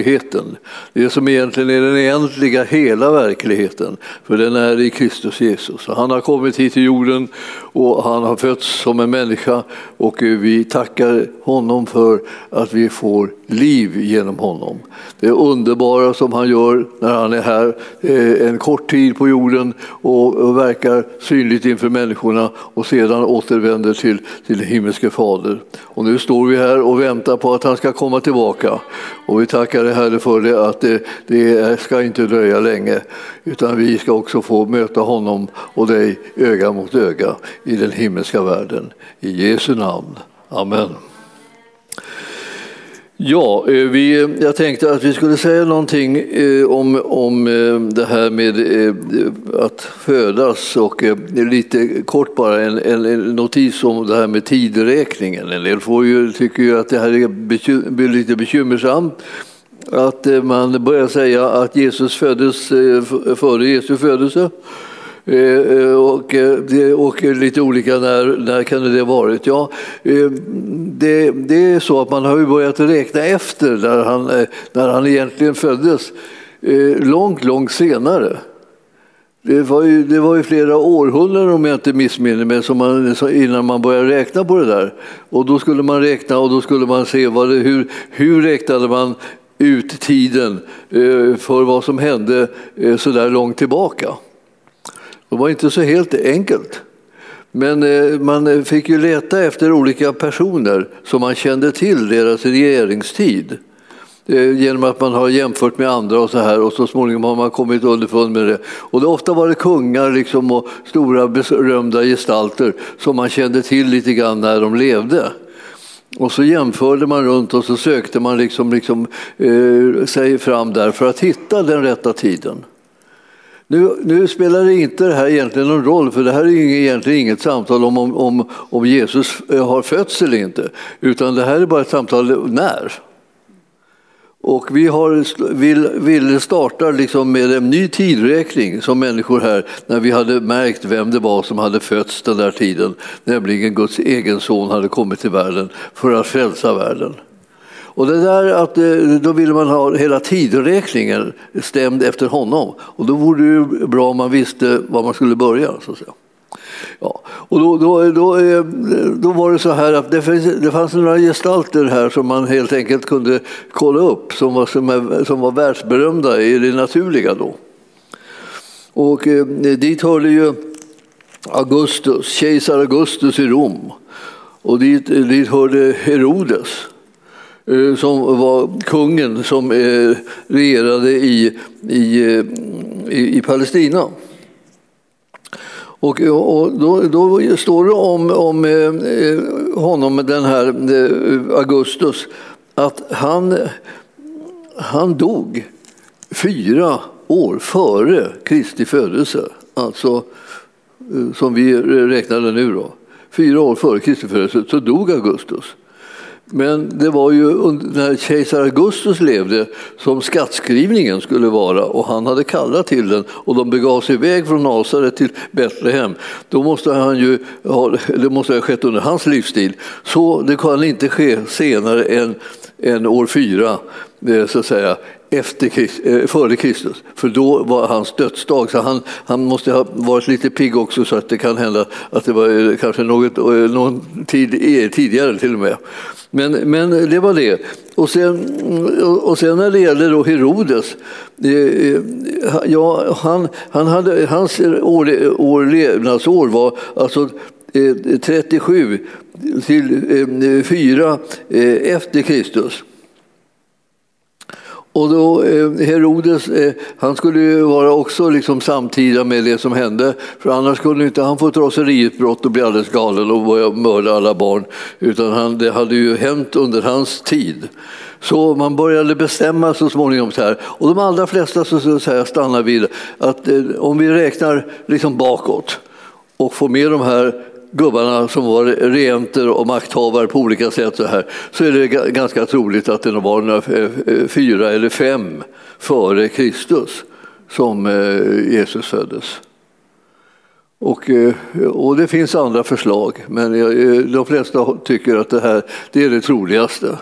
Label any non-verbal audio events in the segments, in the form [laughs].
verkligheten. Det som egentligen är den egentliga hela verkligheten, för den är i Kristus Jesus. Han har kommit hit till jorden och han har fötts som en människa och vi tackar honom för att vi får liv genom honom. Det underbara som han gör när han är här eh, en kort tid på jorden och verkar synligt inför människorna och sedan återvänder till, till himmelske fader. Och nu står vi här och väntar på att han ska komma tillbaka. Och vi tackar Herre för det, att det, det ska inte dröja länge utan vi ska också få möta honom och dig öga mot öga i den himmelska världen. I Jesu namn. Amen. Ja, eh, vi, jag tänkte att vi skulle säga någonting eh, om, om eh, det här med att födas och lite kort bara en, en notis om det här med tidräkningen. En del får ju, tycker ju att det här är lite bekymmersamt att eh, man börjar säga att Jesus föddes eh, före Jesu födelse. Eh, och, och lite olika när, när kan det ha varit? Ja, det, det är så att man har börjat räkna efter när han, när han egentligen föddes långt, långt senare. Det var, ju, det var ju flera århundraden om jag inte missminner mig som man, innan man började räkna på det där. Och då skulle man räkna och då skulle man se vad det, hur, hur räknade man ut tiden eh, för vad som hände eh, så där långt tillbaka. Det var inte så helt enkelt. Men eh, man fick ju leta efter olika personer som man kände till deras regeringstid genom att man har jämfört med andra och så här och så småningom har man kommit underfund med det. Och det, ofta var det kungar liksom och stora berömda gestalter som man kände till lite grann när de levde. Och så jämförde man runt och så sökte man liksom, liksom, eh, sig fram där för att hitta den rätta tiden. Nu, nu, spelar det inte det här egentligen någon roll, för det här är egentligen inget samtal om, om, om Jesus eh, har fötts eller inte, utan det här är bara ett samtal när. Och vi har, vill, vill starta liksom med en ny tidräkning som människor här, när vi hade märkt vem det var som hade fötts den där tiden, nämligen Guds egen son hade kommit till världen för att frälsa världen. Och det där att, eh, då ville man ha hela tidräkningen stämd efter honom. Och då vore det bra om man visste var man skulle börja. Så att säga. Ja, och då, då, då, eh, då var det så här att det fanns, det fanns några gestalter här som man helt enkelt kunde kolla upp som var, som, som var världsberömda i det naturliga då. Och eh, dit hörde ju Augustus, kejsar Augustus i Rom. Och dit, dit hörde Herodes Eh, som var kungen som eh, regerade i, i, eh, i, i Palestina. Och, och då, då, står det om, om eh, eh, honom, den här eh, Augustus, att han, han dog fyra år före Kristi födelse. Alltså som vi räknade nu då. Fyra år före Kristi födelse så dog Augustus. Men det var ju när kejsar Augustus levde som skattskrivningen skulle vara och han hade kallat till den och de begav sig iväg från Nasaret till Betlehem. Då måste han ju ha, det måste ha skett under hans livstid. Så det kan inte ske senare än, än år fyra, eh, så att säga, efter, Christ, eh, före Kristus, för då var hans dödsdag. Så han, han måste ha varit lite pigg också så att det kan hända att det var eh, kanske något, någon tid tidigare till och med. Men, men det var det. Och sen, och sen när det gäller då Herodes, ja, han, han hade, hans år, år, levnadsår var alltså Eh, 37 till eh, 4 eh, efter Kristus. Och då, Herodes han skulle ju vara också liksom samtida med det som hände för annars skulle inte han få ett raseriutbrott och bli alldeles galen och börja mörda alla barn. Utan han, det hade ju hänt under hans tid. Så man började bestämma så småningom så här. Och de allra flesta så, så, så här, stannar vid att eh, om vi räknar liksom bakåt och får med de här gubbarna som var regenter och makthavare på olika sätt så, här, så är det ganska troligt att det var några, eh, eh, fyra eller fem före Kristus som eh, Jesus föddes. Och, och det finns andra förslag, men de flesta tycker att det här det är det troligaste.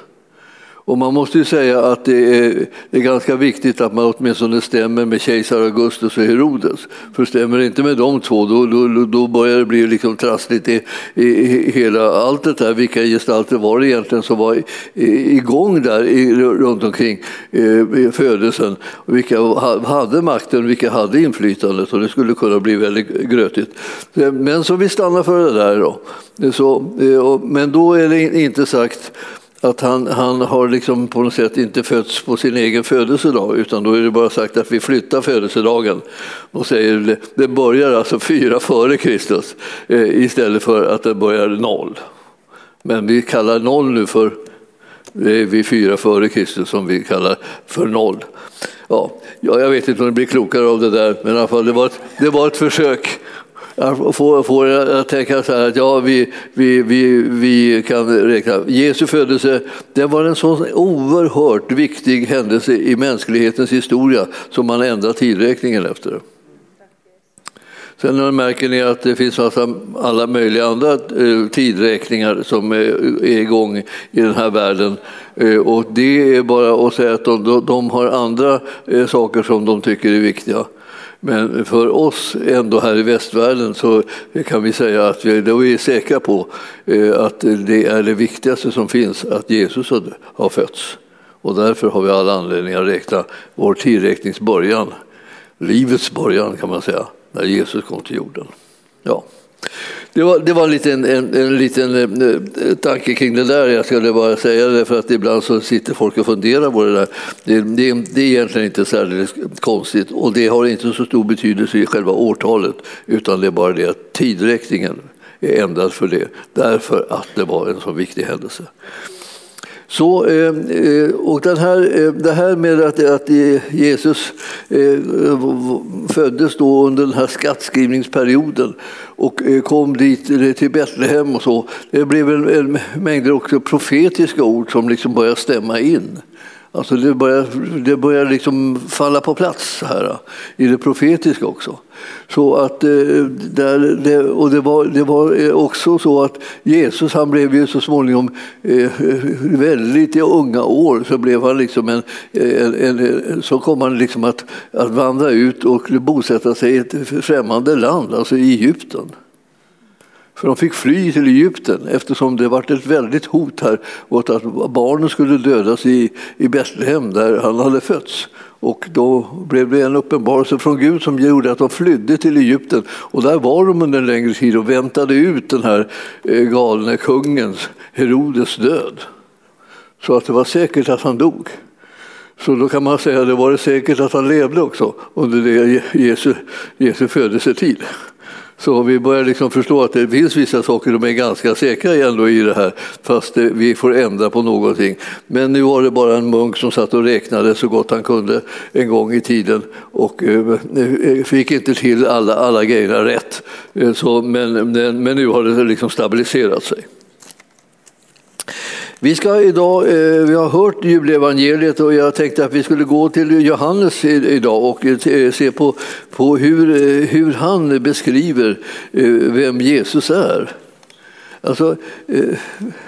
Och man måste ju säga att det är, det är ganska viktigt att man åtminstone stämmer med kejsar Augustus och Herodes. För stämmer det inte med de två då, då, då börjar det bli liksom trassligt i, i, i hela allt det där. Vilka gestalter var det egentligen som var igång där i, runt omkring eh, födelsen? Vilka hade makten, vilka hade inflytandet? Och det skulle kunna bli väldigt grötigt. Eh, men så vi stannar för det där då. Så, eh, men då är det inte sagt att han, han har liksom på något sätt inte fötts på sin egen födelsedag utan då är det bara sagt att vi flyttar födelsedagen och säger det börjar alltså fyra före Kristus eh, istället för att det börjar noll. Men vi kallar noll nu för det är vi fyra före Kristus som vi kallar för noll. Ja, jag vet inte om det blir klokare av det där, men i alla fall det var ett, det var ett försök får, får jag tänka så här att ja, vi, vi, vi, vi kan räkna. Jesu födelse det var en så oerhört viktig händelse i mänsklighetens historia som man ändrar tidräkningen efter. Sen märker ni att det finns alla möjliga andra eh, tidräkningar som eh, är igång i den här världen. Eh, och det är bara att säga att de, de har andra saker som de tycker är viktiga. Men för oss ändå här i västvärlden så kan vi säga att vi, då är vi säkra på eh, att det är det viktigaste som finns, att Jesus har fötts. Och därför har vi alla anledning att räkna vår tidräknings början, livets början kan man säga, när Jesus kom till jorden. Ja. Det var, det var en liten, en, en liten eh, eh, tanke kring det där. Jag skulle bara säga det för att ibland så sitter folk och funderar på det där. Det, det, det är egentligen inte särskilt konstigt och det har inte så stor betydelse i själva årtalet utan det är bara det att tidräkningen är ändrad för det därför att det var en så viktig händelse. Så, eh, eh, och den här, eh, det här med att, att Jesus föddes då under den här skattskrivningsperioden och kom dit till Betlehem och så, det blev en, en mängder också profetiska ord som liksom började stämma in. Alltså det börjar, det börjar liksom falla på plats här i det profetiska också. Så att, eh, där, det, och det var, det var eh, också så att Jesus han blev ju så småningom eh, väldigt i unga år så blev han liksom en, en, en, så kom han liksom att, att vandra ut och bosätta sig i ett främmande land, alltså i Egypten. För de fick fly till Egypten eftersom det var ett väldigt hot här åt att barnen skulle dödas i, i Betlehem där han hade fötts. Och då blev det en uppenbarelse från Gud som gjorde att de flydde till Egypten. Och där var de under en längre tid och väntade ut den här eh, galne kungens, Herodes död. Så att det var säkert att han dog. Så då kan man säga att det var säkert att han levde också under det Jesu, Jesu födelsetid. Så vi börjar liksom förstå att det finns vissa saker som är ganska säkra ändå i det här, fast eh, vi får ändra på någonting. Men nu var det bara en munk som satt och räknade så gott han kunde en gång i tiden och eh, eh, fick inte till alla, alla grejerna rätt. Så, men, men, men nu har det liksom stabiliserat sig. Vi ska idag, eh, vi har hört julevangeliet och jag tänkte att vi skulle gå till Johannes idag och eh, se på, på hur, eh, hur han beskriver vem Jesus är. Alltså,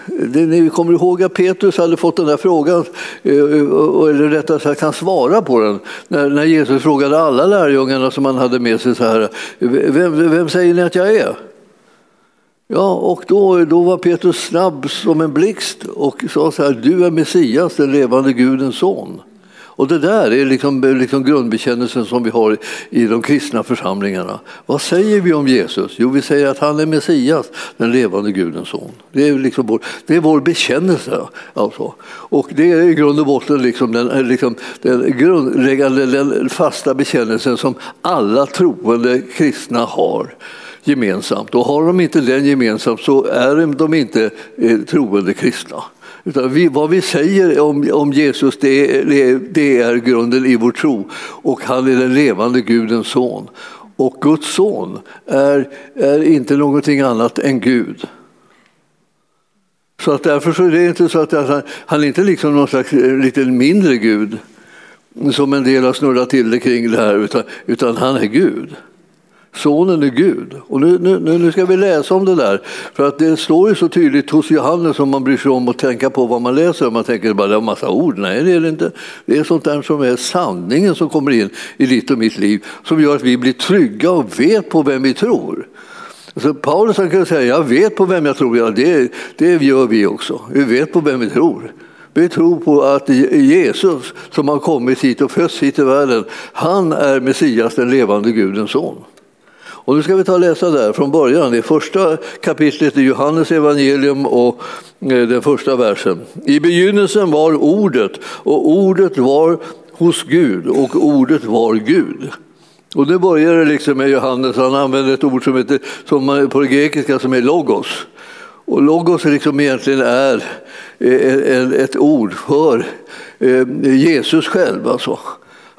det, ni kommer ihåg att Petrus hade fått den där frågan, eller rättare sagt han svarade på den, när, när Jesus frågade alla lärjungarna som han hade med sig så här, vem, vem säger ni att jag är? Ja, och då, då var Petrus snabb som en blixt och sa så här, du är Messias, den levande Gudens son. Och det där är liksom, liksom grundbekännelsen som vi har i de kristna församlingarna. Vad säger vi om Jesus? Jo, vi säger att han är Messias, den levande Gudens son. Det är, liksom vår, det är vår bekännelse. Alltså. Och det är i grund och botten liksom den, liksom den grundläggande, den fasta bekännelsen som alla troende kristna har gemensamt. Och har de inte den gemensamt så är de inte eh, troende kristna. Utan vi, vad vi säger om, om Jesus det är, det är grunden i vår tro och han är den levande Gudens son. Och Guds son är, är inte någonting annat än Gud. Så att därför så är det inte så att han, han är inte liksom någon slags eh, lite mindre Gud som en del har snurrat till det kring det här utan, utan han är Gud. Sonen är Gud. Och nu, nu, nu ska vi läsa om det där. För att det står ju så tydligt hos Johannes om man bryr sig om att tänka på vad man läser. Man tänker bara det är en massa ord. Nej, det är det inte. Det är sånt där som är sanningen som kommer in i ditt och mitt liv. Som gör att vi blir trygga och vet på vem vi tror. Så Paulus kan säga, jag vet på vem jag tror. Ja, det, det gör vi också. Vi vet på vem vi tror. Vi tror på att Jesus som har kommit hit och fötts hit i världen, han är Messias, den levande Gudens son. Och nu ska vi ta och läsa där från början, det första kapitlet i Johannes evangelium och eh, den första versen. I begynnelsen var ordet och ordet var hos Gud och ordet var Gud. Och det börjar det liksom med Johannes, han använder ett ord som, heter, som på grekiska som är logos. Och logos liksom egentligen är eh, ett ord för eh, Jesus själv. Alltså.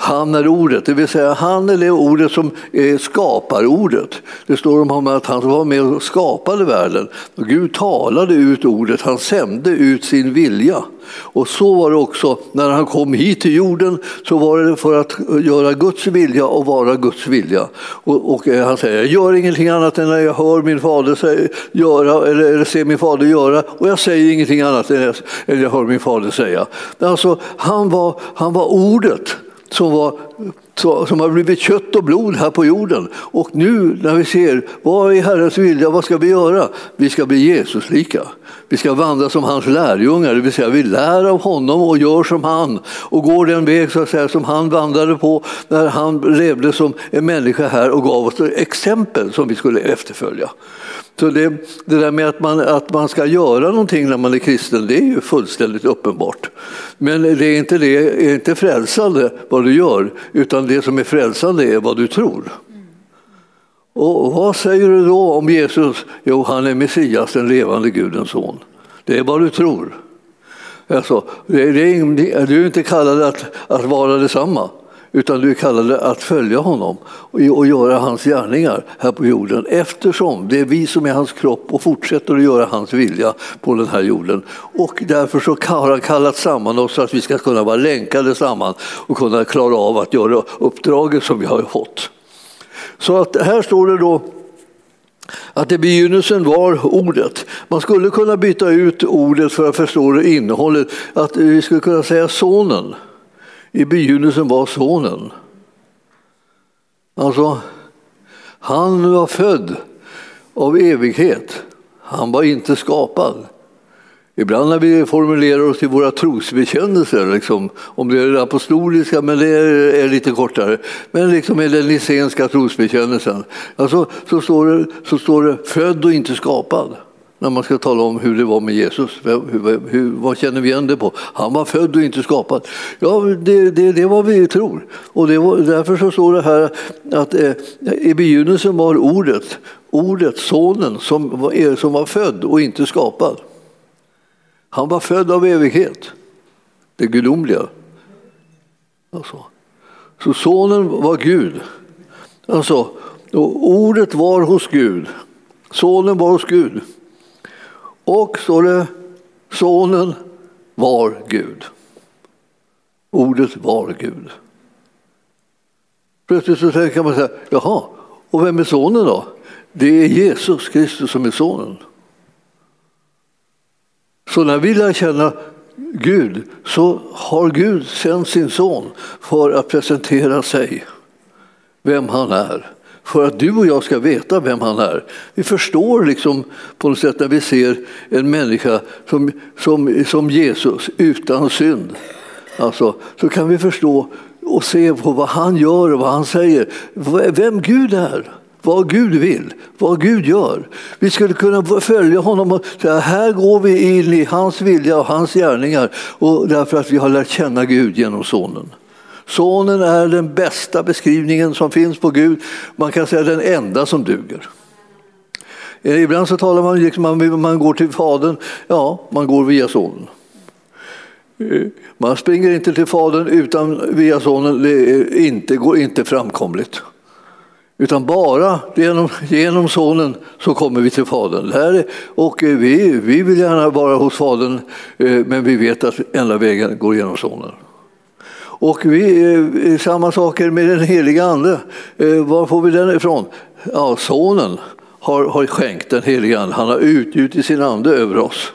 Han är ordet, det vill säga han är det ordet som eh, skapar ordet. Det står om honom att han var med och skapade världen. Gud talade ut ordet, han sände ut sin vilja. Och så var det också när han kom hit till jorden, så var det för att göra Guds vilja och vara Guds vilja. Och, och eh, han säger, jag gör ingenting annat än när jag hör min fader säga, göra, eller, eller ser min fader göra, och jag säger ingenting annat än jag, än jag hör min fader säga. Alltså, han, var, han var ordet som, var, som har blivit kött och blod här på jorden. Och nu när vi ser vad är Herrens vilja, vad ska vi göra? Vi ska bli Jesuslika. Vi ska vandra som hans lärjungar, det vill säga vi lär av honom och gör som han och går den väg så att säga, som han vandrade på när han levde som en människa här och gav oss exempel som vi skulle efterfölja. Så det, det där med att man, att man ska göra någonting när man är kristen, det är ju fullständigt uppenbart. Men det är inte, det är inte frälsande vad du gör, utan det som är frälsande är vad du tror. Och vad säger du då om Jesus? Jo, han är Messias, den levande Gudens son. Det är vad du tror. Alltså, det är, du är inte kallad att, att vara detsamma utan du är kallade att följa honom och göra hans gärningar här på jorden eftersom det är vi som är hans kropp och fortsätter att göra hans vilja på den här jorden. Och därför så har han kallat samman oss så att vi ska kunna vara länkade samman och kunna klara av att göra uppdraget som vi har fått. Så att här står det då att i begynnelsen var ordet. Man skulle kunna byta ut ordet för att förstå innehållet, att vi skulle kunna säga sonen. I begynnelsen var sonen. Alltså, han var född av evighet. Han var inte skapad. Ibland när vi formulerar oss i våra trosbekännelser, liksom, om det är det apostoliska, men det är, är lite kortare, men liksom i den nicenska trosbekännelsen, alltså, så, står det, så står det född och inte skapad när man ska tala om hur det var med Jesus. Hur, hur, vad känner vi igen det på? Han var född och inte skapad. Ja, det, det, det är vad vi tror. Och det var, därför så står det här att eh, i begynnelsen var ordet, ordet, sonen, som var, som var född och inte skapad. Han var född av evighet, det gudomliga. Alltså. Så sonen var Gud. Alltså, ordet var hos Gud. Sonen var hos Gud. Och står det, sonen var Gud. Ordet var Gud. Plötsligt så kan man säga, jaha, och vem är sonen då? Det är Jesus Kristus som är sonen. Så när vi lär känna Gud så har Gud sänt sin son för att presentera sig, vem han är för att du och jag ska veta vem han är. Vi förstår liksom på något sätt när vi ser en människa som, som, som Jesus utan synd. Alltså, så kan vi förstå och se på vad han gör och vad han säger. Vem Gud är vad Gud vill, vad Gud gör. Vi skulle kunna följa honom och säga här går vi in i hans vilja och hans gärningar och därför att vi har lärt känna Gud genom Sonen. Sonen är den bästa beskrivningen som finns på Gud. Man kan säga den enda som duger. Eh, ibland så talar man liksom man, man går till Fadern. Ja, man går via Sonen. Eh, man springer inte till Fadern utan via Sonen. Det är inte, går inte framkomligt. Utan bara genom, genom Sonen så kommer vi till Fadern. Här, och eh, vi, vi vill gärna vara hos Fadern men vi vet att enda vägen går genom Sonen. Och vi, eh, eh, samma saker med den heliga Ande. Eh, var får vi den ifrån? ja, sonen har, har skänkt den helige Ande. Han har utgjutit sin ande över oss.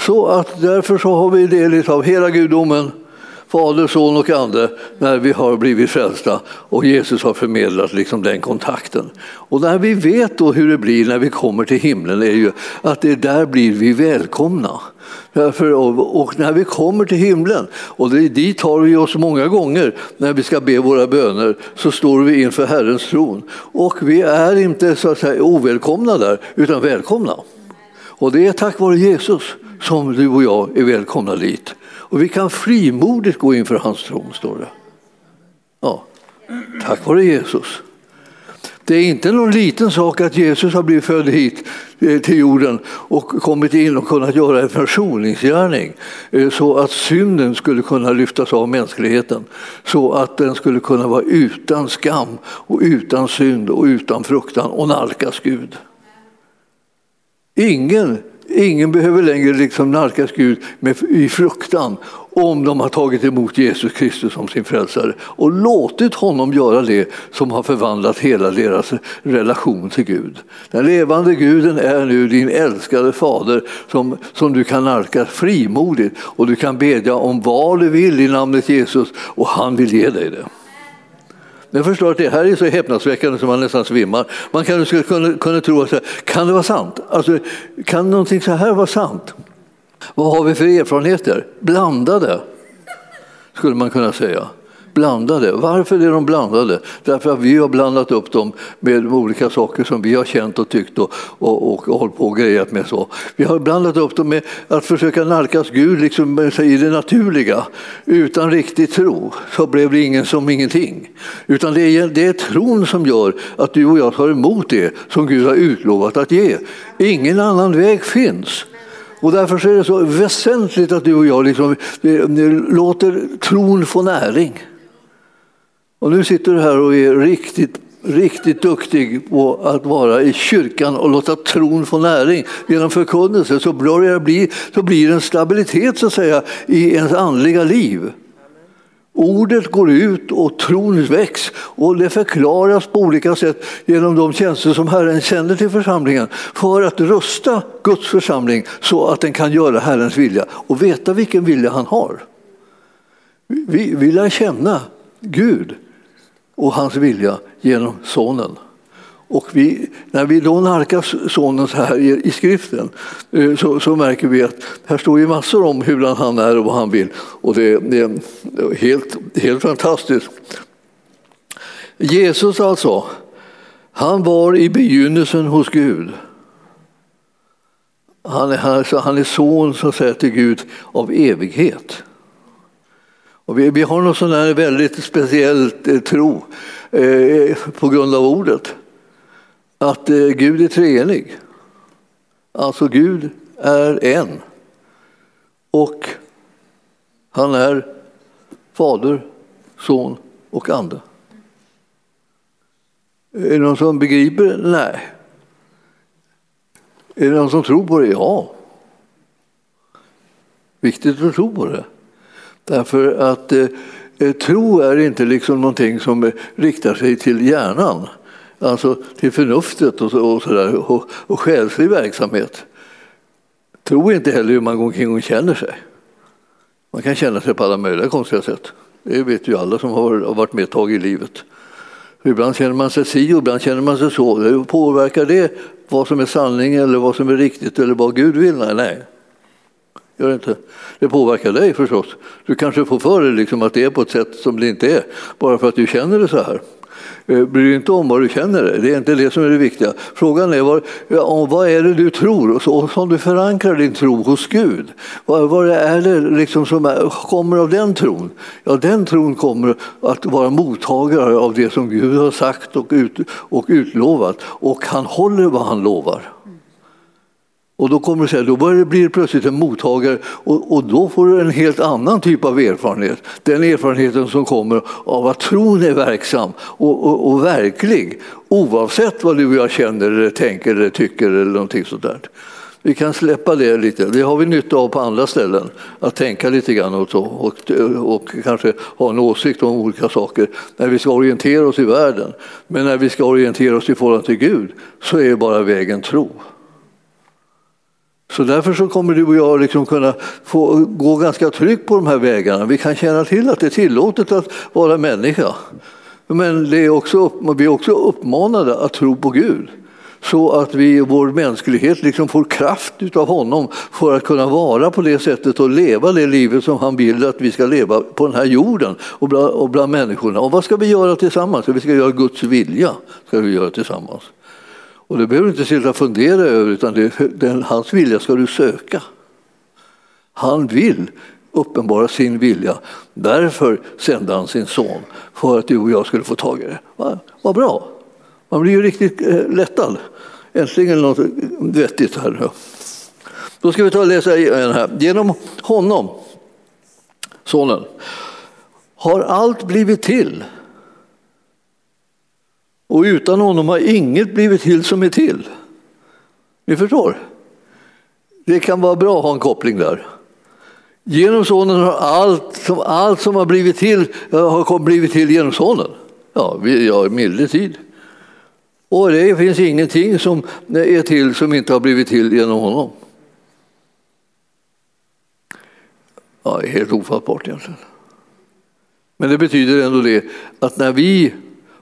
Så att därför så har vi del av hela gudomen, Fader, Son och Ande när vi har blivit frälsta och Jesus har förmedlat liksom den kontakten. Och när vi vet då hur det blir när vi kommer till himlen är ju att det där blir vi välkomna. Därför, och när vi kommer till himlen, och det, dit tar vi oss många gånger när vi ska be våra böner, så står vi inför Herrens tron. Och vi är inte så att säga ovälkomna där, utan välkomna. Och det är tack vare Jesus som du och jag är välkomna dit. Och vi kan frimodigt gå inför hans tron, står det. Ja, tack vare Jesus. Det är inte någon liten sak att Jesus har blivit född hit eh, till jorden och kommit in och kunnat göra en försoningsgärning eh, så att synden skulle kunna lyftas av mänskligheten. Så att den skulle kunna vara utan skam och utan synd och utan fruktan och nalkas Gud. Ingen Ingen behöver längre liksom nalkas Gud med, i fruktan om de har tagit emot Jesus Kristus som sin frälsare och låtit honom göra det som har förvandlat hela deras relation till Gud. Den levande guden är nu din älskade fader som, som du kan nalkas frimodigt och du kan bedja om vad du vill i namnet Jesus och han vill ge dig det. Jag förstår att det här är så häpnadsväckande som man nästan svimmar. Man kan, skulle kunna, kunna tro att kan det vara sant? Alltså, kan någonting så här vara sant? Vad har vi för erfarenheter? Blandade, skulle man kunna säga blandade. Varför är de blandade? Därför att vi har blandat upp dem med olika saker som vi har känt och tyckt och, och, och, och hållit på och grejat med. Så. Vi har blandat upp dem med att försöka nalkas Gud liksom eh, i det naturliga. Utan riktig tro så blev det ingen som ingenting. Utan det är, det är tron som gör att du och jag tar emot det som Gud har utlovat att ge. Ingen annan väg finns. Och därför är det så väsentligt att du och jag liksom, eh, låter tron få näring. Och nu sitter du här och är riktigt, riktigt duktig på att vara i kyrkan och låta tron få näring genom förkunnelse så börjar det bli, så blir det en stabilitet så att säga i ens andliga liv. Ordet går ut och tron väcks och det förklaras på olika sätt genom de tjänster som Herren sänder till församlingen för att rusta Guds församling så att den kan göra Herrens vilja och veta vilken vilja han har. Vi, vi lär känna Gud och hans vilja genom Sonen. Och vi, när vi då nalkas Sonen så här i, i skriften eh, så, så, märker vi att här står ju massor om hur han är och vad han vill. Och det, det är helt, helt fantastiskt. Jesus alltså, han var i begynnelsen hos Gud. Han är, han är son så att säga, till Gud av evighet. Och vi, vi har någon sån här väldigt speciell eh, tro eh, på grund av ordet. Att eh, Gud är treenig. Alltså Gud är en. Och han är Fader, Son och Ande. Är det någon som begriper det? Nej. Är det någon som tror på det? Ja. Viktigt att tro på det. Därför att eh, eh, tro är inte liksom någonting som eh, riktar sig till hjärnan, alltså till förnuftet och, så, och, så där, och, och själslig verksamhet. Tro är inte heller hur man går omkring och känner sig. Man kan känna sig på alla möjliga konstiga sätt. Det vet ju alla som har varit med ett tag i livet. Ibland känner man sig si och ibland känner man sig så. Hur påverkar det vad som är sanning eller vad som är riktigt eller vad Gud vill? Nej, nej. Gör det inte. Det påverkar dig förstås. Du kanske får för dig liksom att det är på ett sätt som det inte är, bara för att du känner det så här. Eh, Bry dig inte om vad du känner, det är inte det som är det viktiga. Frågan är vad, ja, vad är det du tror och så, som du förankrar din tro hos Gud. Vad, vad är det liksom som är, kommer av den tron? Ja, den tron kommer att vara mottagare av det som Gud har sagt och, ut, och utlovat och han håller vad han lovar. Och då kommer det säga, då blir det plötsligt en mottagare och, och, då får du en helt annan typ av erfarenhet. Den erfarenheten som kommer av att tron är verksam och, och, och verklig oavsett vad du och jag känner, eller tänker eller tycker eller någonting sånt där. Vi kan släppa det lite. Det har vi nytta av på andra ställen. Att tänka lite grann och, så, och, och kanske ha en åsikt om olika saker när vi ska orientera oss i världen. Men när vi ska orientera oss i förhållande till Gud så är bara vägen tro. Så därför så kommer du och jag liksom kunna få gå ganska tryggt på de här vägarna. Vi kan känna till att det är tillåtet att vara människa. Men det är också, vi är också uppmanade att tro på Gud så att vi, vår mänsklighet liksom får kraft av honom för att kunna vara på det sättet och leva det livet som han vill att vi ska leva på den här jorden och bland, och bland människorna. Och vad ska vi göra tillsammans? Vi ska göra Guds vilja. ska vi göra tillsammans. Och det behöver du inte sitta och fundera över, utan det, den, hans vilja ska du söka. Han vill uppenbara sin vilja. Därför sände han sin son, för att du och jag skulle få tag i det. Vad va bra! Man blir ju riktigt eh, lättad. Äntligen något vettigt här nu. Då ska vi ta och läsa igen här. Genom honom, sonen, har allt blivit till. Och utan honom har inget blivit till som är till. Ni förstår? Det kan vara bra att ha en koppling där. Genom sonen har allt som, allt som har blivit till eh, har blivit till genom sonen. Ja, vi har milde tid. Och det finns ingenting som eh, är till som inte har blivit till genom honom. Ja, helt ofattbart egentligen. Men det betyder ändå det att när vi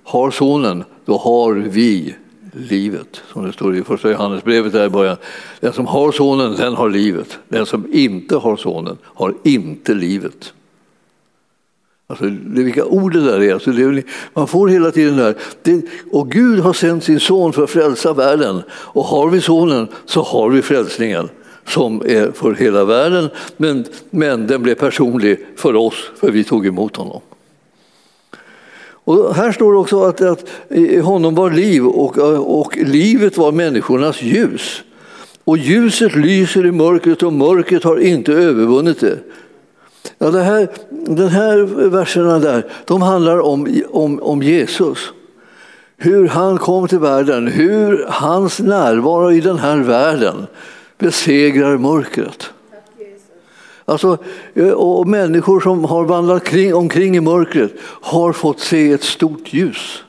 har sonen, då har vi livet, som det står i första Johannesbrevet där i början. Den som har sonen, den har livet. Den som inte har sonen har inte livet. Alltså, det, vilka ord det där är. Alltså, det, man får hela tiden där. Det, och Gud har sänt sin son för att frälsa världen. Och har vi sonen så har vi frälsningen som är för hela världen. Men, men den blev personlig för oss, för vi tog emot honom. Och här står det också att, att i honom var liv och, och livet var människornas ljus. Och ljuset lyser i mörkret och mörkret har inte övervunnit det. Ja, det här, den här verserna där, de handlar om, om, om Jesus. Hur han kom till världen, hur hans närvaro i den här världen besegrar mörkret. Alltså, eh, och människor som har vandrat kring, omkring i mörkret har fått se ett stort ljus.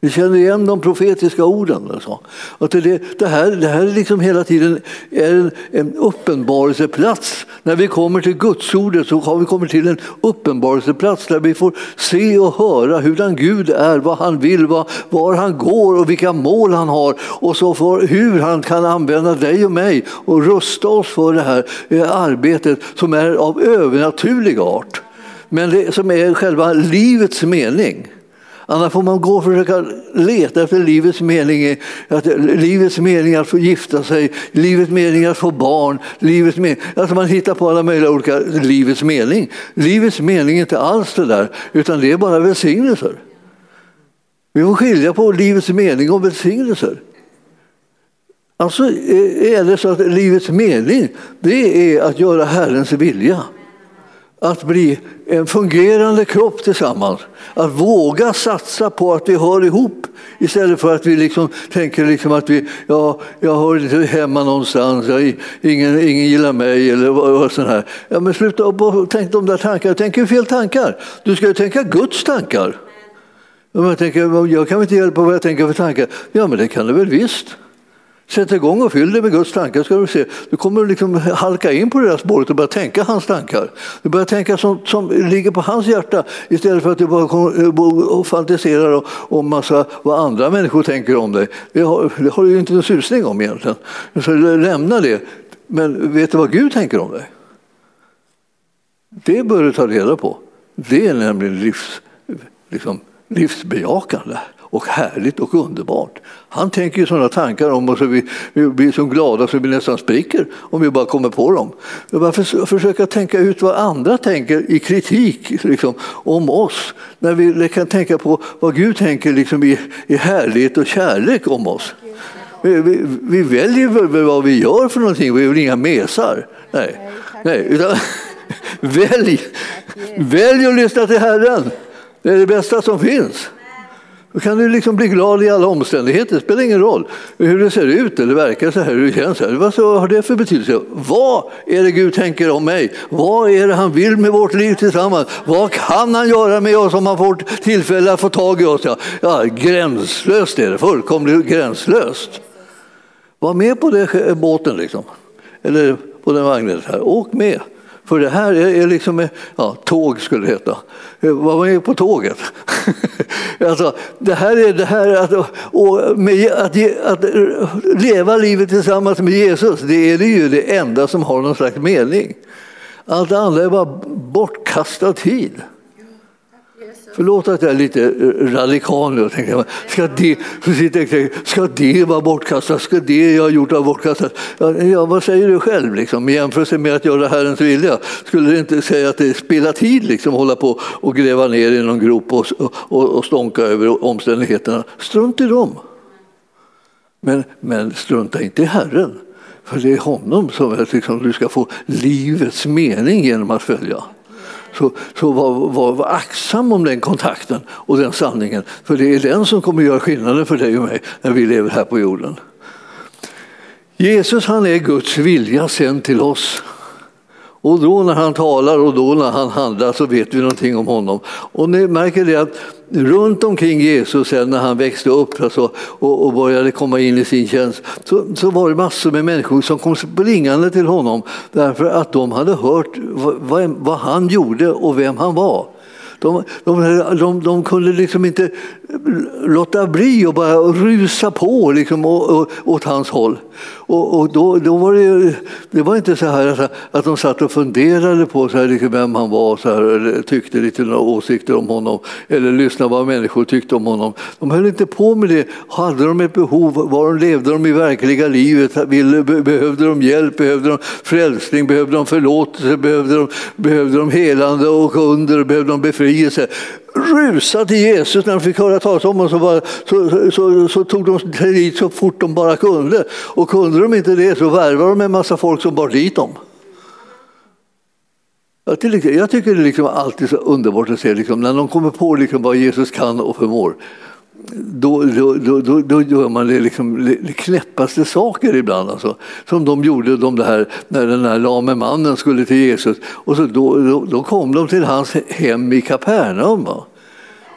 Vi känner igen de profetiska orden. Alltså. Att det, det, här, det här är liksom hela tiden en, en uppenbarelseplats. När vi kommer till Gudsordet så har vi kommit till en uppenbarelseplats där vi får se och höra hurdan Gud är, vad han vill, vad, var han går och vilka mål han har och så för hur han kan använda dig och mig och rusta oss för det här eh, arbetet som är av övernaturlig art. Men det, som är själva livets mening. Annars får man gå och försöka leta efter livets mening. Att livets mening att få gifta sig, livets mening att få barn. Livets mening, alltså man hittar på alla möjliga olika livets mening. Livets mening är inte alls det där, utan det är bara välsignelser. Vi får skilja på livets mening och välsignelser. Alltså eh, är det så att livets mening det är att göra Herrens vilja att bli en fungerande kropp tillsammans. Att våga satsa på att vi hör ihop istället för att vi liksom tänker liksom att vi, ja, jag hör inte hemma någonstans, jag, ingen, ingen gillar mig eller vad, sånt här. Ja, men sluta upp och tänk de där tankarna, tänk fel tankar. Du ska ju tänka Guds tankar. Jag, tänker, jag kan inte hjälpa vad jag tänker för tankar. Ja, men det kan du väl visst. Sätt igång och fyll dig med Guds tankar ska du se. Du kommer liksom halka in på det där spåret och börja tänka hans tankar. Du börjar tänka sånt som ligger på hans hjärta istället för att du bara eh, fantiserar om massa vad andra människor tänker om dig. Det har, det har du ju inte en susning om egentligen. Så lämna det. Men vet du vad Gud tänker om dig? Det bör du ta reda på. Det är nämligen livs, liksom, livsbejakande och härligt och underbart. Han tänker ju sådana tankar om oss så vi, vi blir så glada så vi nästan spricker om vi bara kommer på dem. Varför försöka tänka ut vad andra tänker i kritik liksom, om oss när vi kan tänka på vad Gud tänker liksom, i, i härlighet och kärlek om oss? Vi, vi, vi väljer väl vad vi gör för någonting, vi är väl inga mesar. Nej, Nej utan, [laughs] välj, välj att lyssna till Herren. Det är det bästa som finns. Då kan du liksom bli glad i alla omständigheter, det spelar ingen roll hur det ser ut eller verkar så här, hur det känns. Här. Vad har det för betydelse? Vad är det Gud tänker om mig? Vad är det han vill med vårt liv tillsammans? Vad kan han göra med oss om han får tillfälle att få tag i oss? Ja, ja gränslöst är det, fullkomligt gränslöst. Var med på den båten liksom, eller på den vagnen. Här. Åk med. För det här är liksom, ja, tåg skulle det heta. Eh, Var med på tåget. [laughs] alltså, det här är det här att, och med, att, att, leva livet tillsammans med Jesus, det är det ju det enda som har någon slags mening. Allt annat är bara bortkastad tid. Förlåt att jag är lite radikal nu. Tänker, ska, det, ska det vara bortkastat? Ska det jag har gjort vara bortkastat? Ja, vad säger du själv liksom, i jämförelse med att göra Herrens vilja? Skulle du inte säga att det spelar tid liksom, att hålla på och gräva ner i någon grop och, och, och stånka över omständigheterna? Strunt i dem. Men, men strunta inte i Herren. För det är honom som liksom, du ska få livets mening genom att följa. Så, så var, var, var aktsam om den kontakten och den sanningen. För det är den som kommer göra skillnaden för dig och mig när vi lever här på jorden. Jesus han är Guds vilja sänd till oss. Och då när han talar och då när han handlar så vet vi någonting om honom. Och ni märker det att runt omkring Jesus sen när han växte upp alltså, och, och började komma in i sin tjänst så, så var det massor med människor som kom springande till honom därför att de hade hört vad, vad han gjorde och vem han var. De, de, de, de kunde liksom inte låta bli att bara rusa på liksom, åt hans håll. Och, och då, då, var det, det var inte så här att, att de satt och funderade på så här, liksom vem han var, så här, eller tyckte lite några åsikter om honom eller lyssnade vad människor tyckte om honom. De höll inte på med det. Hade de ett behov, var de levde de i verkliga livet? Ville, behövde de hjälp? Behövde de frälsning? Behövde de förlåtelse? Behövde de, behövde de helande och under? Behövde de befrielse? Rusa till Jesus när de fick höra talas om honom så, bara, så, så, så, tog de dit så fort de bara kunde. Och kunde de inte det så värvade de en massa folk som bar dit dem. Jag tycker det är liksom alltid så underbart att se liksom, när de kommer på liksom vad Jesus kan och förmår. Då, då, då, då, gör man det liksom knäppaste saker ibland. Alltså. Som de gjorde de där, när den där lame mannen skulle till Jesus. Och så då, då, då kom de till hans hem i Kapernaum. Va?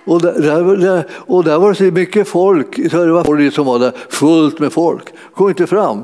Och där, där, och där var det så mycket folk, så det var som var där, fullt med folk. kom inte fram.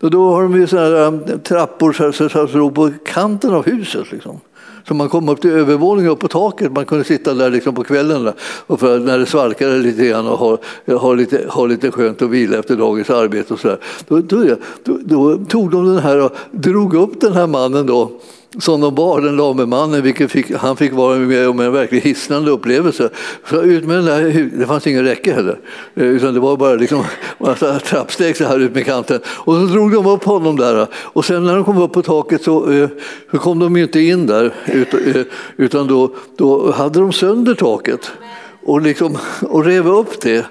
Och då har de ju såna trappor så, så, så, så, på kanten av huset. Liksom. Så man kom upp till övervåningen, upp på taket. Man kunde sitta där liksom på kvällen och för när det svalkade lite grann och ha, ha, lite, ha lite skönt att vila efter dagens arbete. Och så där. Då, då, då, då tog de den här och drog upp den här mannen då som de bar, den lame mannen, vilket fick, han fick vara med om en verkligt hisnande upplevelse. Så ut med den där, det fanns ingen räcke heller, eh, utan det var bara liksom [laughs] massa trappsteg så här ut med kanten. Och så drog de upp honom där. Och sen när de kom upp på taket så, eh, så kom de inte in där, eh, utan då, då hade de sönder taket och, liksom, och rev upp det.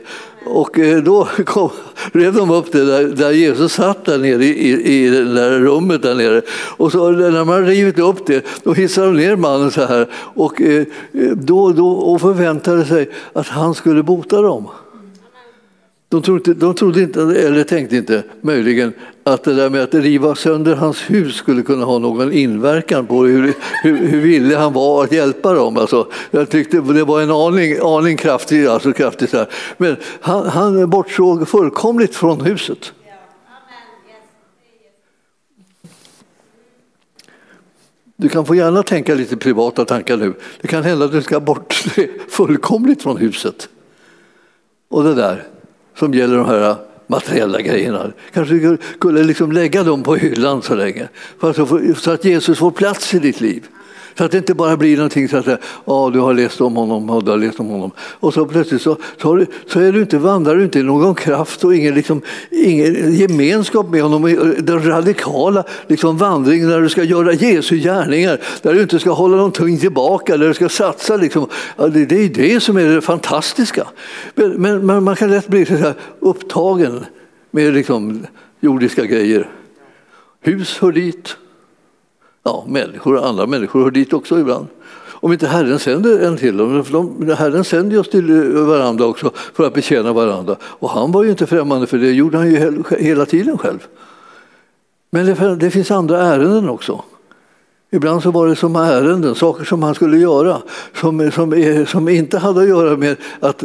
Och eh, då [laughs] kom, rev de upp det där, där Jesus satt där nere i, i, i det där rummet där nere. Och så, när man rivit upp det, då hissade de ner mannen så här och, eh, då, då, och förväntade sig att han skulle bota dem. De trodde, de trodde inte, eller tänkte inte möjligen att det där med att riva sönder hans hus skulle kunna ha någon inverkan på hur, hur, hur villig han var att hjälpa dem. Alltså, jag tyckte det var en aning, aning kraftig, alltså kraftigt. Men han, han bortsåg fullkomligt från huset. Du kan få gärna tänka lite privata tankar nu. Det kan hända att du ska bort [laughs] fullkomligt från huset. Och det där som gäller de här materiella grejerna. Kanske skulle liksom lägga dem på hyllan så länge så att Jesus får plats i ditt liv. Så att det inte bara blir någonting så att ja, du har läst om honom och du har läst om honom. Och så plötsligt så, så, du, så är du inte, vandrar du inte i någon kraft och ingen, liksom, ingen gemenskap med honom. Eh, den radikala liksom, vandringen där du ska göra Jesu gärningar. Där du inte ska hålla någonting tillbaka, där du ska satsa. Liksom. Ja, det, det är det som är det fantastiska. Men, men, men man kan lätt bli så här upptagen med liksom, jordiska grejer. Hus hör dit, Ja, människor, andra människor hör dit också ibland. om inte Herren sänder en till dem. För de, Herren sänder oss till eh, varandra också för att betjäna varandra. Och han var ju inte främmande för det, gjorde han ju hela tiden själv. Men det, det finns andra ärenden också. Ibland så var det som ärenden, saker som han skulle göra som, som, som inte hade att göra med att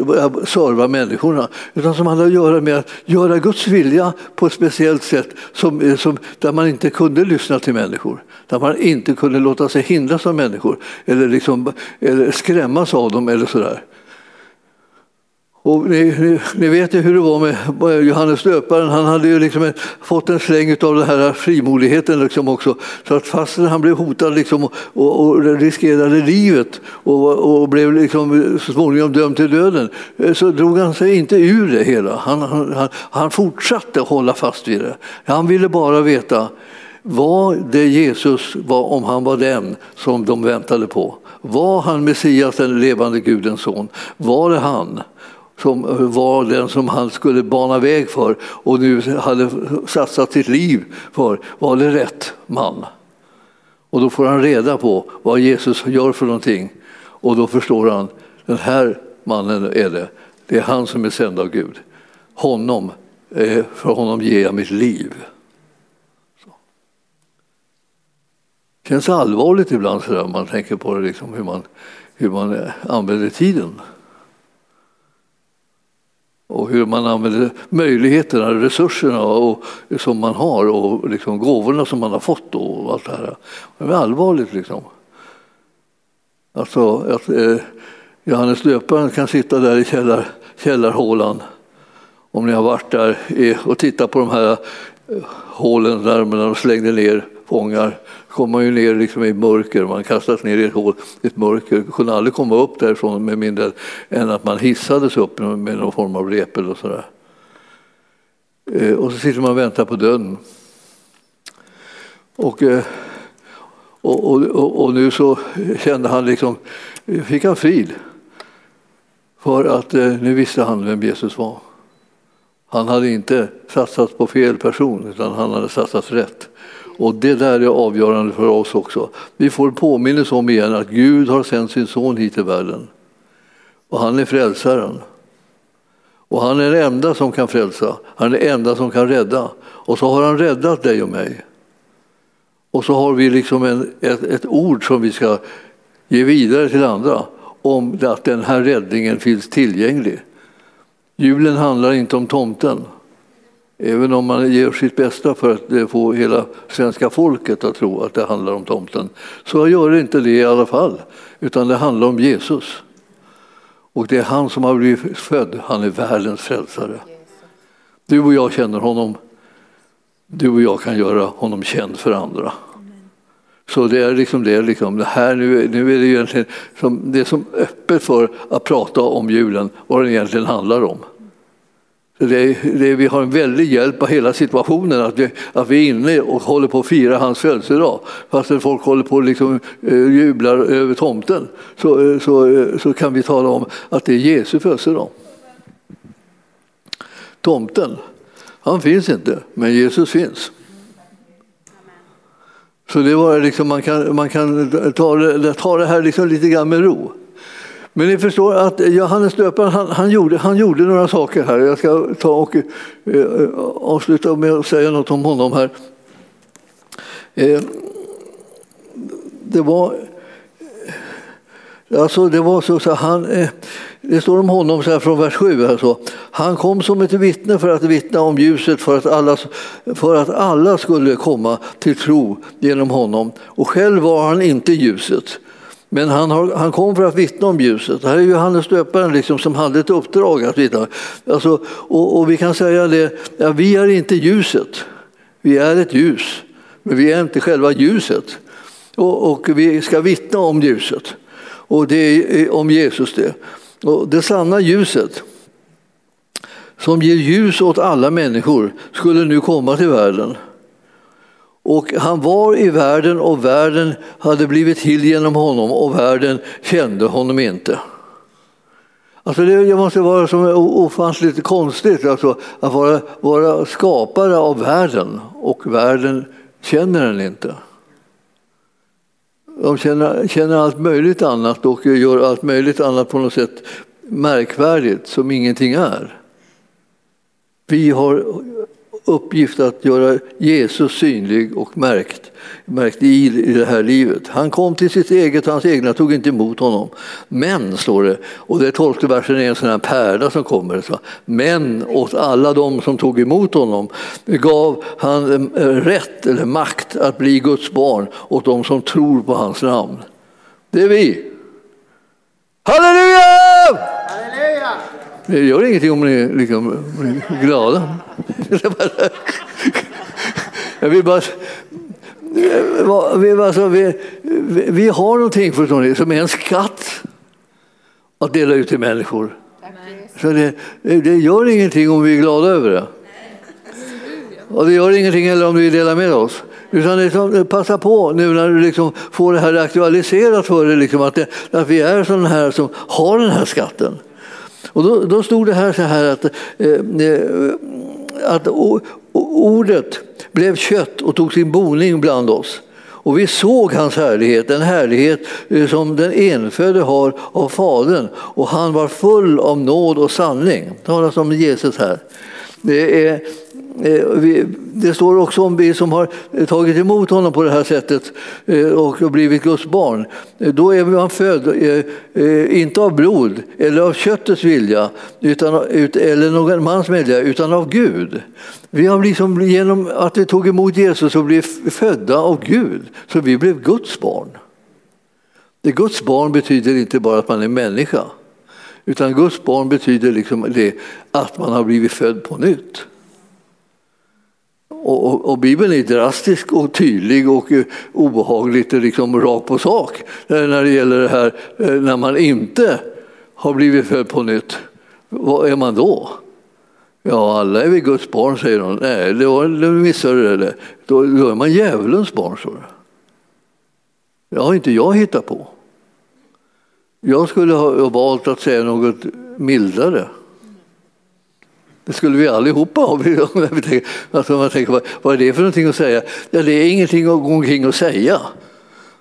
serva människorna utan som hade att göra med att göra Guds vilja på ett speciellt sätt som, som, där man inte kunde lyssna till människor. Där man inte kunde låta sig hindras av människor eller, liksom, eller skrämmas av dem eller sådär. Och ni, ni, ni, vet ju hur det var med eh, Johannes döparen. Han hade ju liksom fått en släng av den här frimodigheten liksom också. Så att fastän han blev hotad liksom och, och, och riskerade livet och, och blev liksom så småningom dömd till döden eh, så drog han sig inte ur det hela. Han, han, han fortsatte hålla fast vid det. Han ville bara veta var det Jesus var, om han var den som de väntade på? Var han Messias, den levande Gudens son? Var det han? Som var den som han skulle bana väg för och nu hade satsat sitt liv för, var det rätt man? Och då får han reda på vad Jesus gör för någonting och då förstår han, den här mannen är det, det är han som är sänd av Gud. Honom, eh, för honom ger jag mitt liv. Det känns allvarligt ibland så där, man tänker på det, liksom, hur, man, hur man eh, använder tiden och hur man använder möjligheterna, resurserna och, som man har och liksom gåvorna som man har fått och allt det här. Det är allvarligt liksom. Alltså att eh, Johannes döparen kan sitta där i källar, källarhålan om ni har varit där och tittat på de här eh, hålen där de slängde ner fångar kom man ju ner liksom i mörker, man kastas ner i ett hål, ett mörker, kunde aldrig komma upp därifrån med mindre än att man hissades upp med någon form av rep eller sådär. Eh, och så sitter man och väntar på döden. Och, eh, och, och, och nu så kände han liksom, fick han frid. För att eh, nu visste han vem Jesus var. Han hade inte satsat på fel person utan han hade satsat rätt. Och det där är avgörande för oss också. Vi får påminnelse om igen att Gud har sänt sin son hit till världen. Och han är frälsaren. Och han är den enda som kan frälsa, han är den enda som kan rädda. Och så har han räddat dig och mig. Och så har vi liksom en, ett, ett ord som vi ska ge vidare till andra om att den här räddningen finns tillgänglig. Julen handlar inte om tomten. Även om man gör sitt bästa för att eh, få hela svenska folket att tro att det handlar om tomten, så gör det inte det i alla fall, utan det handlar om Jesus. Och det är han som har blivit född, han är världens frälsare. Du och jag känner honom, du och jag kan göra honom känd för andra. Så det är liksom det, liksom, det här nu, nu är det egentligen som, det är som öppet för att prata om julen, vad den egentligen handlar om. Det, det, vi har en väldig hjälp av hela situationen, att vi, att vi är inne och håller på att fira hans födelsedag. Fast folk håller på och liksom, eh, jublar över tomten så, eh, så, eh, så kan vi tala om att det är Jesu födelsedag. Tomten, han finns inte, men Jesus finns. Så det var liksom, man kan, man kan ta, det, ta det här liksom lite grann med ro. Men ni förstår att eh, Johannes döparen han, han, gjorde, han gjorde några saker här. Jag ska ta och eh, eh avsluta med att säga något om honom här. Eh, det var eh, Alltså det var så, så han, eh, det står om honom så här från vers 7. Alltså. Han kom som ett vittne för att vittna om ljuset för att, alla, för att alla skulle komma till tro genom honom. Och själv var han inte ljuset. Men han, har, han kom för att vittna om ljuset. Det här är Johannes döparen liksom, som hade ett uppdrag att vittna. Alltså, och, och, vi kan säga det, ja, vi är inte ljuset. Vi är ett ljus, men vi är inte själva ljuset. Och, och vi ska vittna om ljuset. Och det är eh, om Jesus det. Och det sanna ljuset som ger ljus åt alla människor skulle nu komma till världen. Och han var i världen och världen hade blivit till genom honom och världen kände honom inte. Alltså det måste vara som ofantligt konstigt alltså, att vara, vara skapare av världen och världen känner den inte. De känner, känner allt möjligt annat och gör allt möjligt annat på något sätt märkvärdigt som ingenting är. Vi har uppgift att göra Jesus synlig och märkt, märkt i, i det här livet. Han kom till sitt eget, hans egna tog inte emot honom. Men, står det, och det tolfte versen är en sån här pärla som kommer. Så. Men åt alla de som tog emot honom gav han eh, rätt eller makt att bli Guds barn åt de som tror på hans namn. Det är vi. Halleluja! Halleluja! Det gör ingenting om ni är liksom, glada. [laughs] Jag vill bara... Vi, alltså, vi, vi har någonting för som är en skatt att dela ut till människor. Så det, det gör ingenting om vi är glada över det. Och det gör ingenting heller om vi delar med oss. Utan liksom, passa på nu när du liksom får det här aktualiserat för dig, liksom, att, att vi är sådana här som har den här skatten. Och då, då stod det här så här att, eh, eh att ordet blev kött och tog sin boning bland oss. Och vi såg hans härlighet, en härlighet eh, som den enfödde har av Fadern. Och han var full av nåd och sanning. Det talas om Jesus här. Det är Eh, det står också om vi som har tagit emot honom på det här sättet eh, och blivit Guds barn. Eh, då är man född, inte av blod eller av köttets vilja utan, eller någon mans vilja, utan av Gud. Vi har liksom, genom att vi tog emot Jesus och blev födda av Gud, så vi blev Guds barn. Det Guds barn betyder inte bara att man är människa, utan Guds barn betyder liksom det att man har blivit född på nytt. Och, och, och, Bibeln är drastisk och tydlig och uh, obehagligt eh, liksom rakt på sak eh, när det gäller det här när man inte har blivit född på nytt. Vad är man då? Ja, alla är vi Guds barn, säger de. Nej, det var, det missade det. Då, då är man djävulens barn, så. Det har inte jag hittat på. Jag skulle ha valt att säga något mildare. Det skulle vi allihopa ha. Alltså man tänker, vad är det för någonting att säga? Ja, det är ingenting att gå omkring och säga.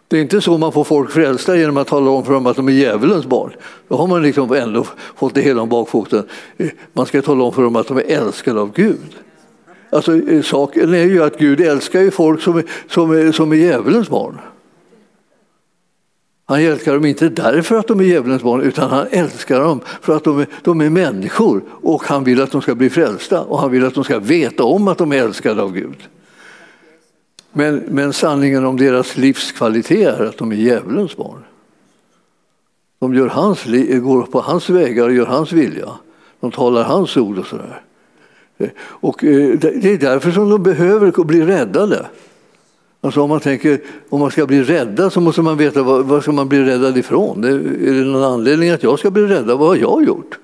Det är inte så man får folk frälsta genom att tala om för dem att de är djävulens barn. Då har man liksom ändå fått det hela om bakfoten. Man ska tala om för dem att de är älskade av Gud. Alltså, eh, saken är ju att Gud älskar ju folk som är, som är, som är djävulens barn. Han älskar dem inte därför att de är djävulens barn utan han älskar dem för att de är, de är människor och han vill att de ska bli frälsta och han vill att de ska veta om att de är älskade av Gud. Men, men sanningen om deras livskvalitet är att de är djävulens barn. De gör hans, går på hans vägar och gör hans vilja. De talar hans ord och sådär. Och eh, det är därför som de behöver bli räddade. Alltså om man tänker om man ska bli räddad så måste man veta vad, vad ska man bli räddad ifrån. Det, är det någon anledning att jag ska bli räddad? Vad har jag gjort?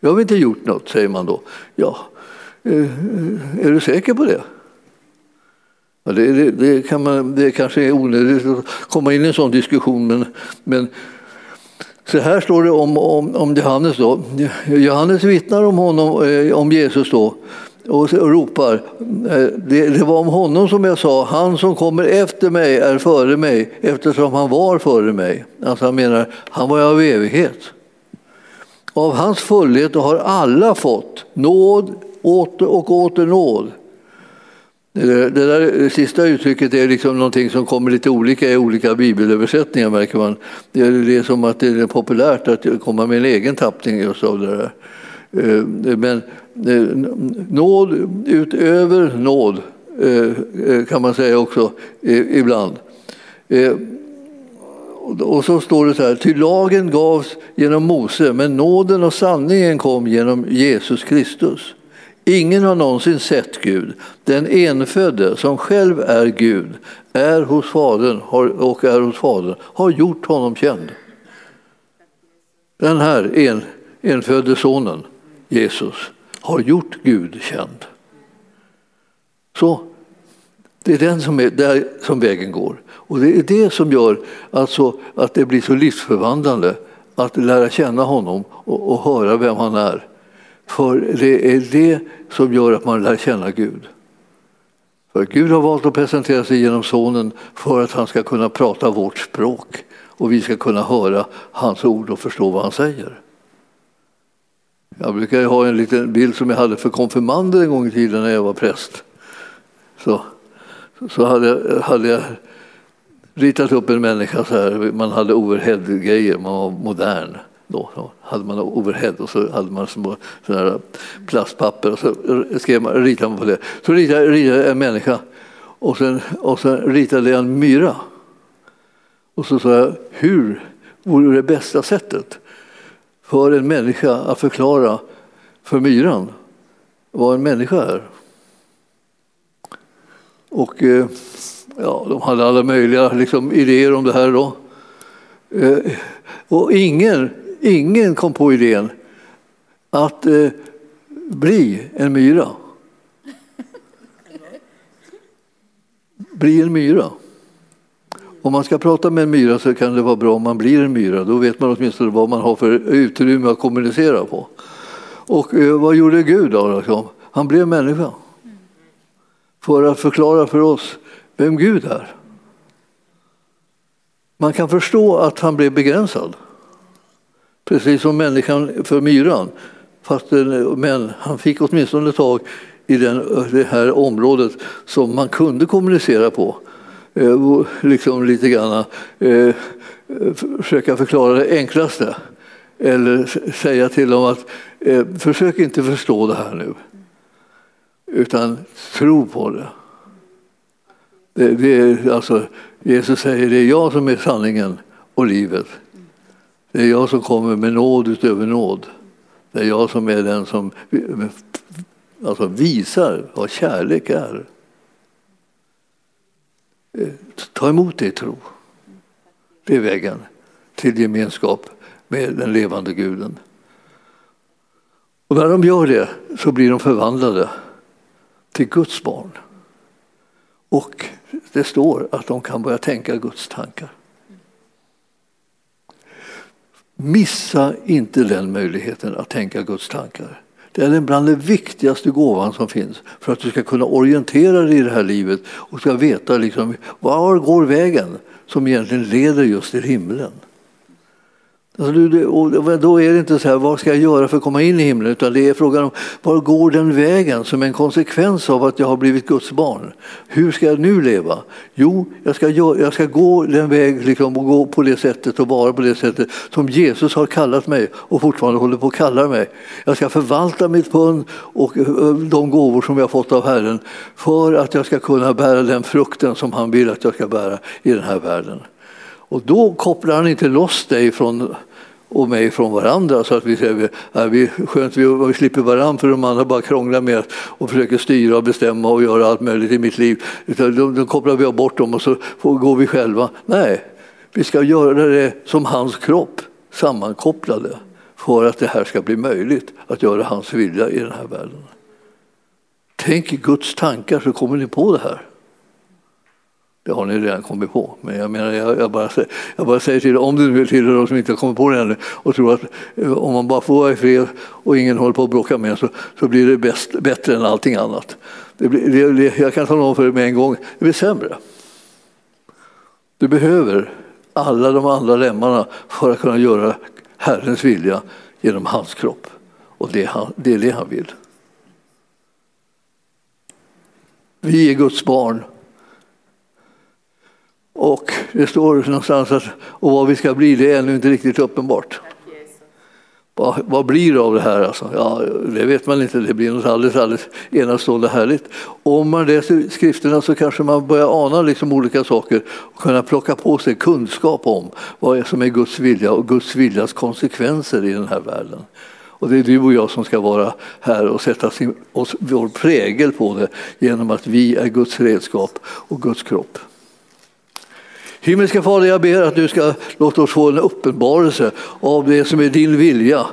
Jag har inte gjort något, säger man då. Ja, eh, är du säker på det? Ja, det, det, det, kan man, det kanske är onödigt att komma in i en sån diskussion men, men så här står det om, om, om Johannes. Då. Johannes vittnar om, honom, eh, om Jesus då, och ropar. Eh, det, det, var om honom som jag sa, han som kommer efter mig är före mig eftersom han var före mig. Alltså han menar, han var av evighet. Av hans fullhet har alla fått nåd åter och åter nåd. Det, där, det sista uttrycket är liksom någonting som kommer lite olika i olika bibelöversättningar märker man. Det är, det är som att det är populärt att komma med en egen tappning just av det där. Eh, men Eh, nåd utöver nåd eh, eh, kan man säga också ibland. Och så står det så här, ty lagen gavs genom Mose, men nåden och sanningen kom genom Jesus Kristus. Ingen har någonsin sett Gud. Den enfödde, som själv är Gud, är hos Fadern och är hos Fadern, har gjort honom känd. Den här en, enfödde sonen Jesus har gjort Gud känd. Så det är den som, är, där som vägen går. Och det är det som gör alltså att det blir så livsförvandlande att lära känna honom och, och höra vem han är. För det är det som gör att man lär känna Gud. För Gud har valt att presentera sig genom Sonen för att han ska kunna prata vårt språk och vi ska kunna höra hans ord och förstå vad han säger. Jag brukar ha en liten bild som jag hade för konfirmander en gång i tiden när jag var präst. Så, så hade, hade jag ritat upp en människa så här. Man hade overhead-grejer, man var modern. Då, så hade man overhead och så hade man små sådana plastpapper och så skrev man, ritade man på det. Så ritade, ritade jag en människa och sen, och sen ritade jag en myra. Och så sa jag, hur vore det bästa sättet för en människa att förklara för myran vad en människa är? Och eh, ja, de hade alla möjliga liksom, idéer om det här då. Eh, och ingen, ingen kom på idén att eh, bli en myra. Bli en myra. Om man ska prata med en myra så kan det vara bra om man blir en myra. Då vet man åtminstone vad man har för utrymme att kommunicera på. Och eh, vad gjorde Gud då? Liksom? Han blev människa. För att förklara för oss vem Gud är. Man kan förstå att han blev begränsad. Precis som människan för myran. Fast, men han fick åtminstone tag i den, det här området som man kunde kommunicera på. Eh, liksom lite grann eh, försöka förklara det enklaste. Eller säga till dem att eh, försök inte förstå det här nu. Utan tro på det. Det, det är, alltså, Jesus säger det är jag som är sanningen och livet. Det är jag som kommer med nåd utöver nåd. Det är jag som är den som alltså, visar vad kärlek är. Eh, ta emot det i tro. Det är vägen till gemenskap med den levande guden. Och när de gör det så blir de förvandlade till Guds barn. Och det står att de kan börja tänka Guds tankar. Missa inte den möjligheten att tänka Guds tankar. Det är bland den viktigaste gåvan som finns för att du ska kunna orientera dig i det här livet och ska veta liksom, var går vägen som egentligen leder just till himlen. Alltså, då är det inte så här, vad ska jag göra för att komma in i himlen? Utan det är frågan om, var går den vägen som en konsekvens av att jag har blivit Guds barn? Hur ska jag nu leva? Jo, jag ska, jag ska gå den väg liksom, och gå på det sättet och vara på det sättet som Jesus har kallat mig och fortfarande håller på att kalla mig. Jag ska förvalta mitt pund och de gåvor som jag fått av Herren för att jag ska kunna bära den frukten som han vill att jag ska bära i den här världen. Och då kopplar han inte loss dig från, och mig från varandra så att vi säger att vi, skönt vi, vi slipper varandra för de andra bara krånglar med och försöker styra och bestämma och göra allt möjligt i mitt liv. Utan då, då kopplar vi bort dem och så får, går vi själva. Nej, vi ska göra det som hans kropp, sammankopplade för att det här ska bli möjligt att göra hans vilja i den här världen. Tänk i Guds tankar så kommer ni på det här. Det har ni redan kommit på. Men jag, menar, jag, jag, bara, jag bara säger till om du nu tillhör de som inte har kommit på det ännu och tror att eh, om man bara får vara i fred och ingen håller på att bråka med så, så blir det bäst, bättre än allting annat. Det blir, det, jag kan tala om för er med en gång, det blir sämre. Du behöver alla de andra lemmarna för att kunna göra Herrens vilja genom hans kropp. Och det, han, det är det han vill. Vi är Guds barn och det står någonstans att och vad vi ska bli det är ännu inte riktigt uppenbart. Vad, vad blir det av det här? Alltså? Ja, det vet man inte, det blir något alldeles, alldeles enastående härligt. Om man läser skrifterna så kanske man börjar ana liksom olika saker och kunna plocka på sig kunskap om vad som är Guds vilja och Guds viljas konsekvenser i den här världen. Och det är du och jag som ska vara här och sätta sin, oss, vår prägel på det genom att vi är Guds redskap och Guds kropp. Himmelska Fader, jag ber att du ska låta oss få en uppenbarelse av det som är din vilja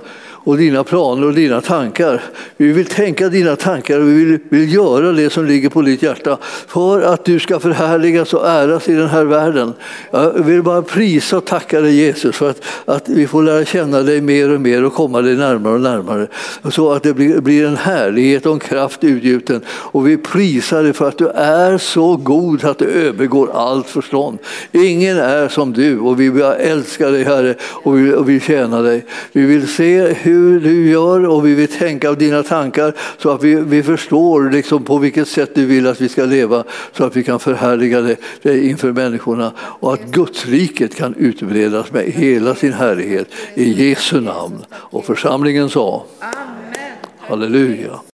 och dina planer och dina tankar. Vi vill tänka dina tankar och vi vill, vill göra det som ligger på ditt hjärta för att du ska förhärligas och äras i den här världen. Jag vill bara prisa och tacka dig Jesus för att, att vi får lära känna dig mer och mer och komma dig närmare och närmare. Så att det blir, blir en härlighet och en kraft utgjuten. Och vi prisar dig för att du är så god att du övergår allt förstånd. Ingen är som du och vi älskar dig Herre och vi, och vi tjänar dig. Vi vill se hur du gör och vi vill tänka av dina tankar så att vi, vi förstår liksom på vilket sätt du vill att vi ska leva så att vi kan förhärliga dig, inför människorna och att Guds riket kan utbredas med hela sin härlighet i Jesu namn. Och församlingen sa Amen. Halleluja.